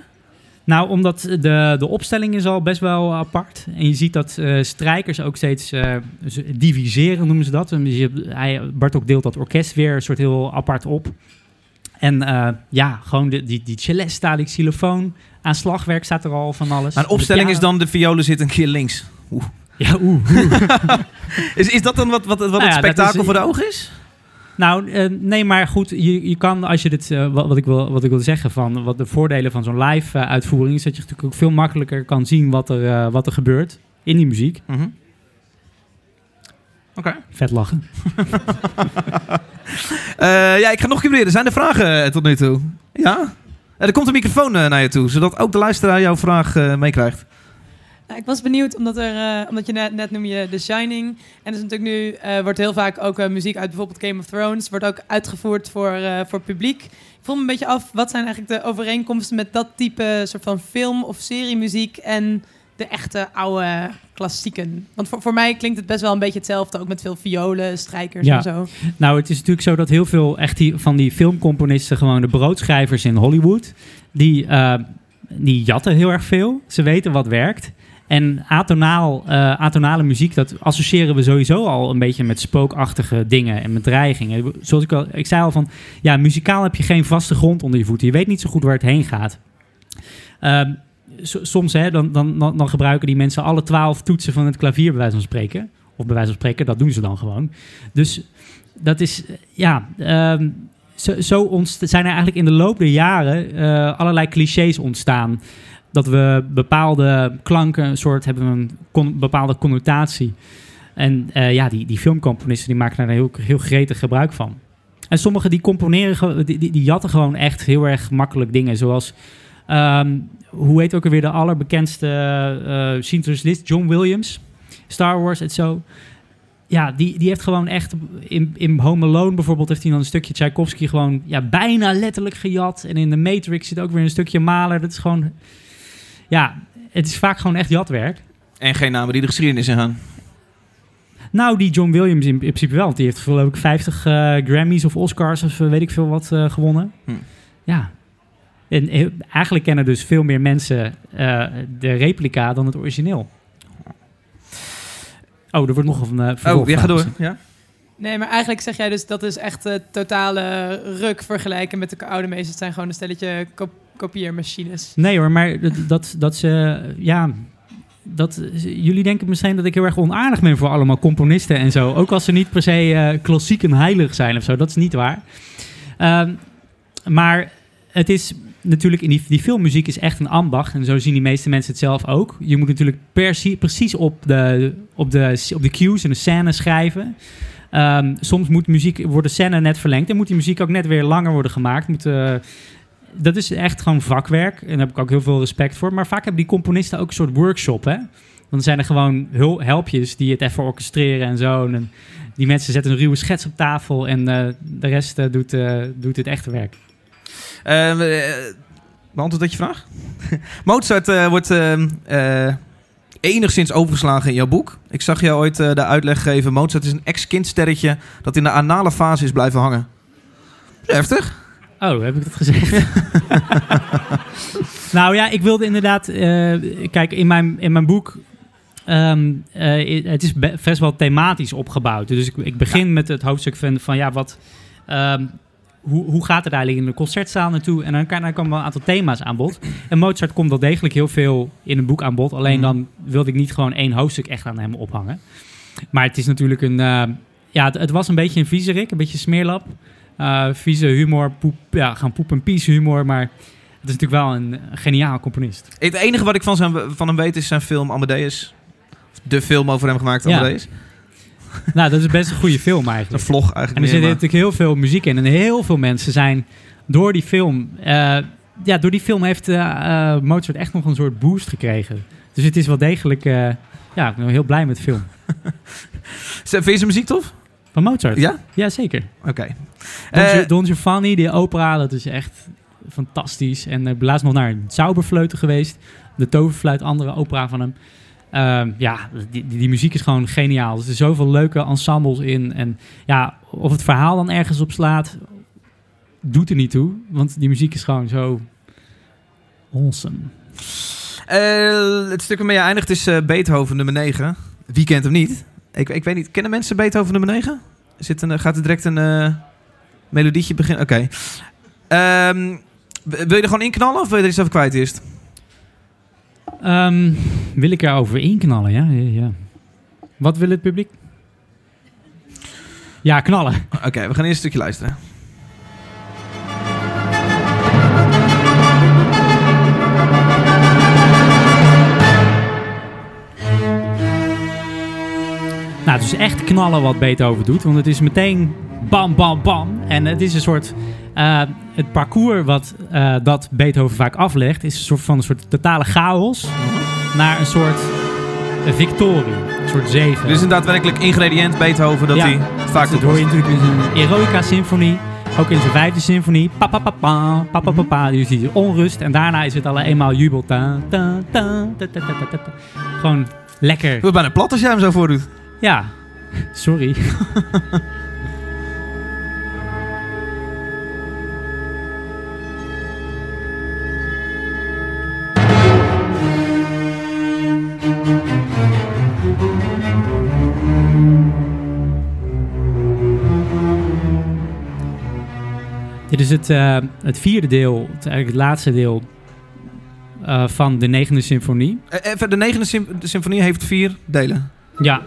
Nou, omdat de, de opstelling is al best wel apart. En je ziet dat eh, strijkers ook steeds eh, diviseren, noemen ze dat. En dus je, hij, Bartok deelt dat orkest weer een soort heel apart op. En eh, ja, gewoon de, die, die celesta, die xylofoon. Aan slagwerk staat er al van alles.
Maar een opstelling is dan de violen zit een keer links.
Ja, oeh.
Is, is dat dan wat, wat, wat
Nou
het
ja,
spektakel
is-
voor de ogen is?
Nou, eh, nee, maar goed, je, je kan als je dit, eh, wat, wat, ik wil, wat ik wil zeggen van wat de voordelen van zo'n live eh, uitvoering is, dat je natuurlijk ook veel makkelijker kan zien wat er, wat er gebeurt in die muziek.
Mhm. Oké.
Vet lachen.
Ja, ik ga nog een keer proberen. Zijn er vragen tot nu toe? Ja? Er komt een microfoon naar je toe, zodat ook de luisteraar jouw vraag meekrijgt.
Nou, ik was benieuwd, omdat, er, eh, omdat je net, net noemde je The Shining. En is natuurlijk nu, eh, wordt heel vaak ook eh, muziek uit bijvoorbeeld Game of Thrones, wordt ook uitgevoerd voor, voor publiek. Ik vroeg me een beetje af, wat zijn eigenlijk de overeenkomsten met dat type soort van film- of seriemuziek en de echte oude klassieken? Want voor, voor mij klinkt het best wel een beetje hetzelfde, ook met veel violen, strijkers
Ja.
en zo.
Nou, het is natuurlijk zo dat heel veel echt die, van die filmcomponisten, gewoon de broodschrijvers in Hollywood, die, die jatten heel erg veel. Ze weten wat werkt. En atonaal, eh, atonale muziek, dat associëren we sowieso al een beetje met spookachtige dingen en met dreigingen. Zoals ik al, ik zei al van, ja, muzikaal heb je geen vaste grond onder je voeten. Je weet niet zo goed waar het heen gaat. Ehm, soms hè, dan, dan, dan, gebruiken die mensen alle twaalf toetsen van het klavier, bij wijze van spreken. Of bij wijze van spreken, dat doen ze dan gewoon. Dus dat is, ja, ehm, zo, zo zijn er eigenlijk in de loop der jaren eh, allerlei clichés ontstaan. Dat we bepaalde klanken, een soort hebben een bepaalde connotatie. En eh, ja, die, die filmcomponisten die maken daar heel, heel gretig gebruik van. En sommigen die componeren, die, die, die jatten gewoon echt heel erg makkelijk dingen. Zoals, ehm, hoe heet ook alweer de allerbekendste uh, Schindler's List, John Williams. Star Wars en zo. Ja, die, die heeft gewoon echt... In, in Home Alone bijvoorbeeld heeft hij dan een stukje Tchaikovsky gewoon ja, bijna letterlijk gejat. En in The Matrix zit ook weer een stukje Maler. Dat is gewoon... Ja, het is vaak gewoon echt jatwerk.
En geen namen die de geschiedenis in gaan.
Nou, die John Williams in principe wel. Want die heeft geloof ik 50 eh, Grammys of Oscars of eh, weet ik veel wat eh, gewonnen.
Hm.
Ja. En eh, eigenlijk kennen dus veel meer mensen eh, de replica dan het origineel. Oh, er wordt nog een uh,
Oh, ja, ga door. Ja?
Nee, maar eigenlijk zeg jij dus dat is echt een totale ruk vergelijken met de oude meesters. Het zijn gewoon een stelletje kop- kopieermachines.
Nee hoor, maar dat, dat, ze... Ja, dat, jullie denken misschien dat ik heel erg onaardig ben voor allemaal componisten en zo. Ook als ze niet per se eh, klassiek en heilig zijn of zo. Dat is niet waar. Ehm, maar het is natuurlijk... In die, die filmmuziek is echt een ambacht. En zo zien die meeste mensen het zelf ook. Je moet natuurlijk precies op de, op, de, op de cues en de scène schrijven. Ehm, soms moet muziek, wordt de scène net verlengd. En moet die muziek ook net weer langer worden gemaakt. Moet, eh, dat is echt gewoon vakwerk. En daar heb ik ook heel veel respect voor. Maar vaak hebben die componisten ook een soort workshop, hè? Dan zijn er gewoon helpjes die het even orchestreren en zo. En die mensen zetten een ruwe schets op tafel en eh, de rest eh, doet, eh, doet het echte werk.
Eh, eh, beantwoord dat je vraag? Mozart eh, wordt eh, eh, enigszins overgeslagen in jouw boek. Ik zag jou ooit eh, de uitleg geven. Mozart is een ex-kindsterretje dat in de anale fase is blijven hangen. Heftig.
Oh, heb ik dat gezegd? nou ja, ik wilde inderdaad... eh, kijk, in mijn, in mijn boek... ehm, eh, het is be- best wel thematisch opgebouwd. Dus ik, ik begin met het hoofdstuk van, van ja, wat... ehm, hoe, hoe gaat het eigenlijk in de concertzaal naartoe? En dan, kan, dan komen wel een aantal thema's aan bod. En Mozart komt wel degelijk heel veel in een boek aan bod. Alleen
Mhm.
dan wilde ik niet gewoon één hoofdstuk echt aan hem ophangen. Maar het is natuurlijk een... eh, ja, het, het was een beetje een viezerik, een beetje smeerlap. Eh, vieze humor, poep, ja, gaan poep en pies humor. Maar het is natuurlijk wel een, geniaal componist.
Het enige wat ik van, zijn, van hem weet is zijn film Amadeus. De film over hem gemaakt,
Ja.
Amadeus.
nou, dat is best een goede film
Een
eigenlijk.
vlog
En
eigenlijk
er
meer,
zit
maar-
natuurlijk heel veel muziek in. En heel veel mensen zijn door die film... eh, ja, door die film heeft eh, Mozart echt nog een soort boost gekregen. Dus het is wel degelijk... ja, ik ben heel blij met de film.
Vind je zijn muziek tof?
Van Mozart?
Ja?
Ja, zeker.
Oké.
Don,
Eh,
Gio- Don Giovanni, die opera, dat is echt fantastisch. En ik ben laatst nog naar een Zauberfleuten geweest. De Toverfluit, andere opera van hem. Ehm, ja, die, die, die muziek is gewoon geniaal. Er zitten zoveel leuke ensembles in. En ja, of het verhaal dan ergens op slaat, doet er niet toe. Want die muziek is gewoon zo awesome.
Eh, het stuk waarmee je eindigt is eh, Beethoven nummer 9. Wie kent hem niet? Ik, ik weet niet. Kennen mensen Beethoven nummer 9? Zit een, eh, gaat er direct een eh, melodietje beginnen? Oké. Ehm, wil je er gewoon inknallen of wil je er iets over kwijt eerst?
Ehm, wil ik erover inknallen, ja? ja, ja. Wat wil het publiek? Ja, knallen.
Oké, we gaan eerst een stukje luisteren.
Nou, het is echt knallen wat Beethoven doet. Want het is meteen bam, bam, bam. En het is een soort... eh, het parcours wat eh, dat Beethoven vaak aflegt... is een soort van een soort totale chaos... naar een soort victorie. Een soort zegen.
Dit is een daadwerkelijk ingrediënt Beethoven dat
Ja.
hij vaak
dat hoor je natuurlijk in zijn Eroica-symfonie. Ook in zijn vijfde symfonie. Pa, pa, pa, pa, pa, pa, pa, pa. Dus die onrust. En daarna is het al eenmaal jubel. Ta, ta, ta, ta, ta, ta, ta, ta. Gewoon lekker.
Het wordt bijna plat als jij hem zo voordoet.
Ja, sorry. Dit is het, eh, het vierde deel, het, eigenlijk het laatste deel eh, van de negende symfonie.
Eh, Even, de negende sym- de symfonie heeft vier delen.
Ja,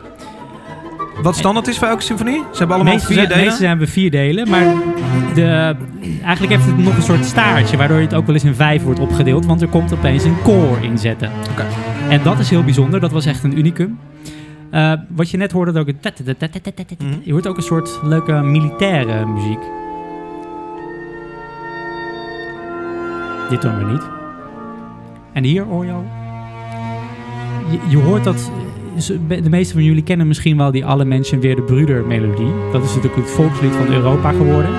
Wat standaard is voor elke symfonie? Ze hebben allemaal
meeste
vier
zijn,
delen.
meeste zijn we vier delen, maar de, eigenlijk heeft het nog een soort staartje, waardoor het ook wel eens in vijf wordt opgedeeld, want er komt opeens een koor inzetten.
Oké.
En dat is heel bijzonder, dat was echt een unicum. Wat je net hoorde, dat ook een
Mhm.
je hoort ook een soort leuke militaire muziek. Dit doen we niet. En hier hoor je. Je, hoort dat de meeste van jullie kennen misschien wel die Alle Mensen Weer de Bruder melodie. Dat is natuurlijk het volkslied van Europa geworden.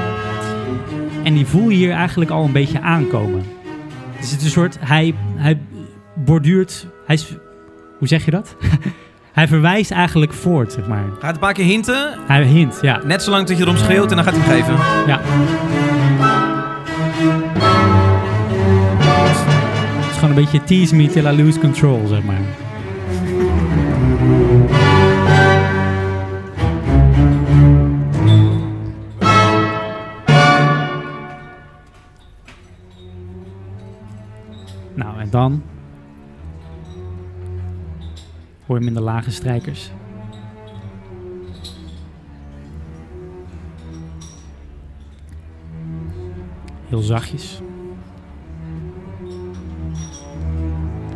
En die voel je hier eigenlijk al een beetje aankomen. Dus het is een soort, hij, hij borduurt, hij is, hoe zeg je dat? hij verwijst eigenlijk voort, zeg maar.
Gaat een paar keer hinten.
Hij hint, ja.
Net zolang dat je erom schreeuwt en dan gaat hij hem geven.
ja. Een beetje tease me till lose control, zeg maar. Nou, en dan hoor je in de lage strijkers. Heel zachtjes.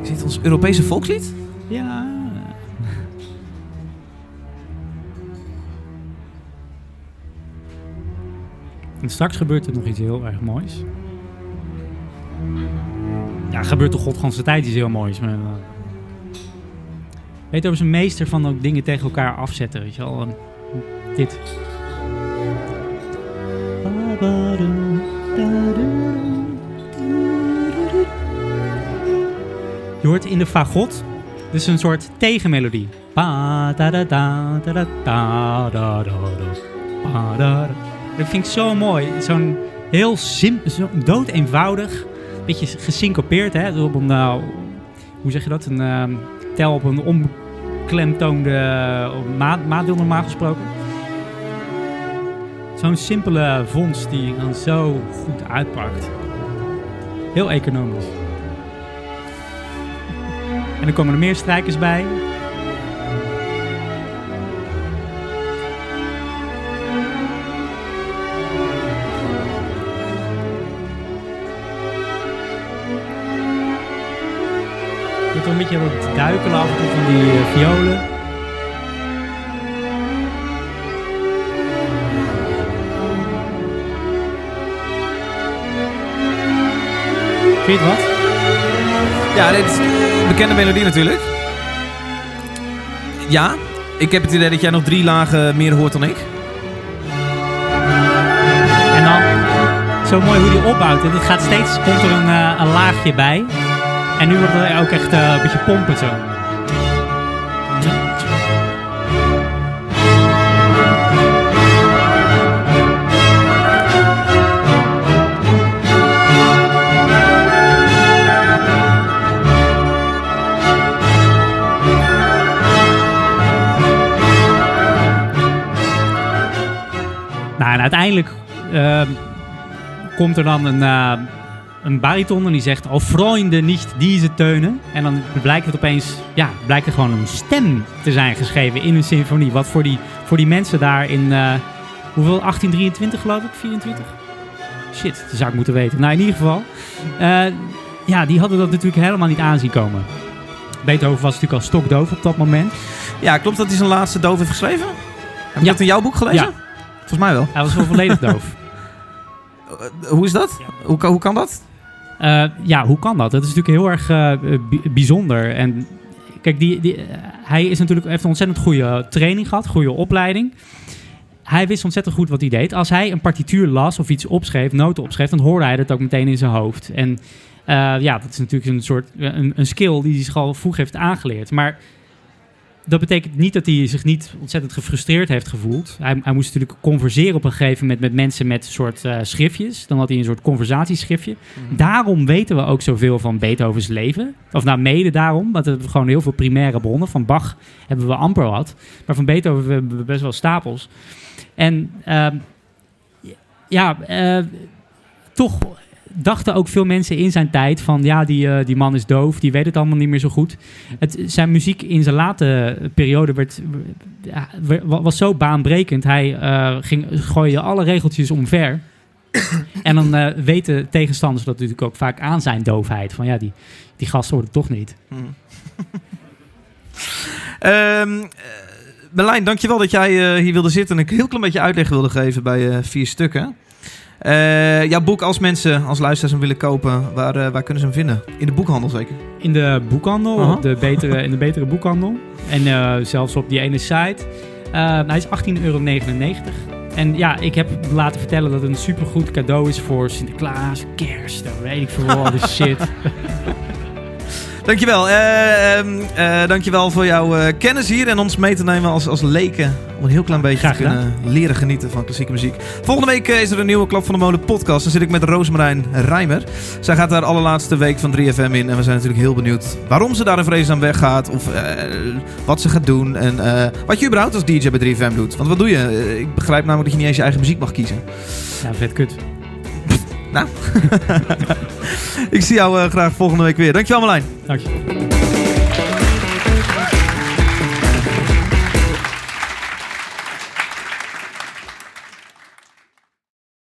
Is dit ons Europese volkslied?
Ja. En straks gebeurt er nog iets heel erg moois. Ja, er gebeurt de godganse tijd iets heel moois. Maar, uh, weet je, is een meester van ook dingen tegen elkaar afzetten. Weet je wel, dit. Je hoort in de fagot, dus een soort tegenmelodie. Dat vind ik zo mooi. Zo'n heel simpel, zo dood eenvoudig. Beetje gesyncopeerd, hè? Op een, eh, hoe zeg je dat? Een ehm, tel op een omklemtoonde uh, maatdeel normaal gesproken. Zo'n simpele vondst die dan zo goed uitpakt. Heel economisch. En er komen er meer strijkers bij. Je moet een beetje wat duikelen af en toe van die uh, violen. Vind je het wat?
Ja, dit is bekende melodie natuurlijk. Ja, ik heb het idee dat jij nog drie lagen meer hoort dan ik.
En dan, zo mooi hoe die opbouwt. Het gaat steeds, komt er een, uh, een laagje bij. En nu wordt het ook echt uh, een beetje pompen zo. En uiteindelijk uh, komt er dan een, uh, een bariton en die zegt... Oh, vrienden, niet deze teunen. En dan blijkt het opeens... Ja, blijkt er gewoon een stem te zijn geschreven in een symfonie. Wat voor die, voor die mensen daar in... Uh, hoeveel? 1823 geloof ik? 24? Shit, dat zou ik moeten weten. Nou, in ieder geval... ja, die hadden dat natuurlijk helemaal niet aanzien komen. Beethoven was natuurlijk al stokdoof op dat moment.
Ja, klopt dat hij zijn laatste doof heeft geschreven? Heb je
Ja.
dat in jouw boek gelezen?
Ja.
Volgens mij wel.
Hij was wel volledig doof.
Uh, hoe is dat? Hoe, kan- hoe kan dat?
Uh, ja, hoe kan dat? Dat is natuurlijk heel erg uh, bi- bijzonder. En kijk, die, die, uh, hij is natuurlijk, heeft een ontzettend goede training gehad, goede opleiding. Hij wist ontzettend goed wat hij deed. Als hij een partituur las of iets opschreef, noten opschreef, dan hoorde hij dat ook meteen in zijn hoofd. En ja, dat is natuurlijk een soort een, een skill die hij zich al vroeg heeft aangeleerd. Maar dat betekent niet dat hij zich niet ontzettend gefrustreerd heeft gevoeld. Hij, hij moest natuurlijk converseren op een gegeven moment met mensen met een soort uh, schriftjes. Dan had hij een soort conversatieschriftje. Mm-hmm. Daarom weten we ook zoveel van Beethovens leven. Of nou, mede daarom. Want we hebben gewoon heel veel primaire bronnen. Van Bach hebben we amper wat. Maar van Beethoven hebben we best wel stapels. En uh, ja, uh, toch dachten ook veel mensen in zijn tijd van ja, die, uh, die man is doof, die weet het allemaal niet meer zo goed. Het, zijn muziek in zijn late periode werd, was zo baanbrekend. Hij uh, ging gooien alle regeltjes omver. en dan uh, weten tegenstanders dat natuurlijk ook vaak aan zijn doofheid. Van ja, die, die gast hoort het toch niet.
Hmm. um, dankjewel dat jij hier wilde zitten en een heel klein beetje uitleg wilde geven bij vier stukken. Eh, jouw boek, als mensen, als luisteraars hem willen kopen, waar, eh, waar kunnen ze hem vinden? In de boekhandel zeker?
In de boekhandel, op de betere, in de betere boekhandel. En eh, zelfs op die ene site. Hij is 18,99 euro. En ja, ik heb laten vertellen dat het een supergoed cadeau is voor Sinterklaas, kerst, dat weet ik veel wat, die shit.
Dankjewel. Ehm, eh, dankjewel voor jouw eh, kennis hier en ons mee te nemen als, als leken. Om een heel klein beetje
Graag
te kunnen leren genieten van klassieke muziek. Volgende week is er een nieuwe Klap van de Molen podcast. Dan zit ik met Roosmarijn Rijmer. Zij gaat daar allerlaatste week van 3FM in. En we zijn natuurlijk heel benieuwd waarom ze daar in vrees aan weggaat. Of wat ze gaat doen. En wat je überhaupt als DJ bij 3FM doet. Want wat doe je? Ik begrijp namelijk dat je niet eens je eigen muziek mag kiezen.
Ja, vet kut.
ik zie jou eh, graag volgende week weer. Dankjewel Marlijn.
Dank je.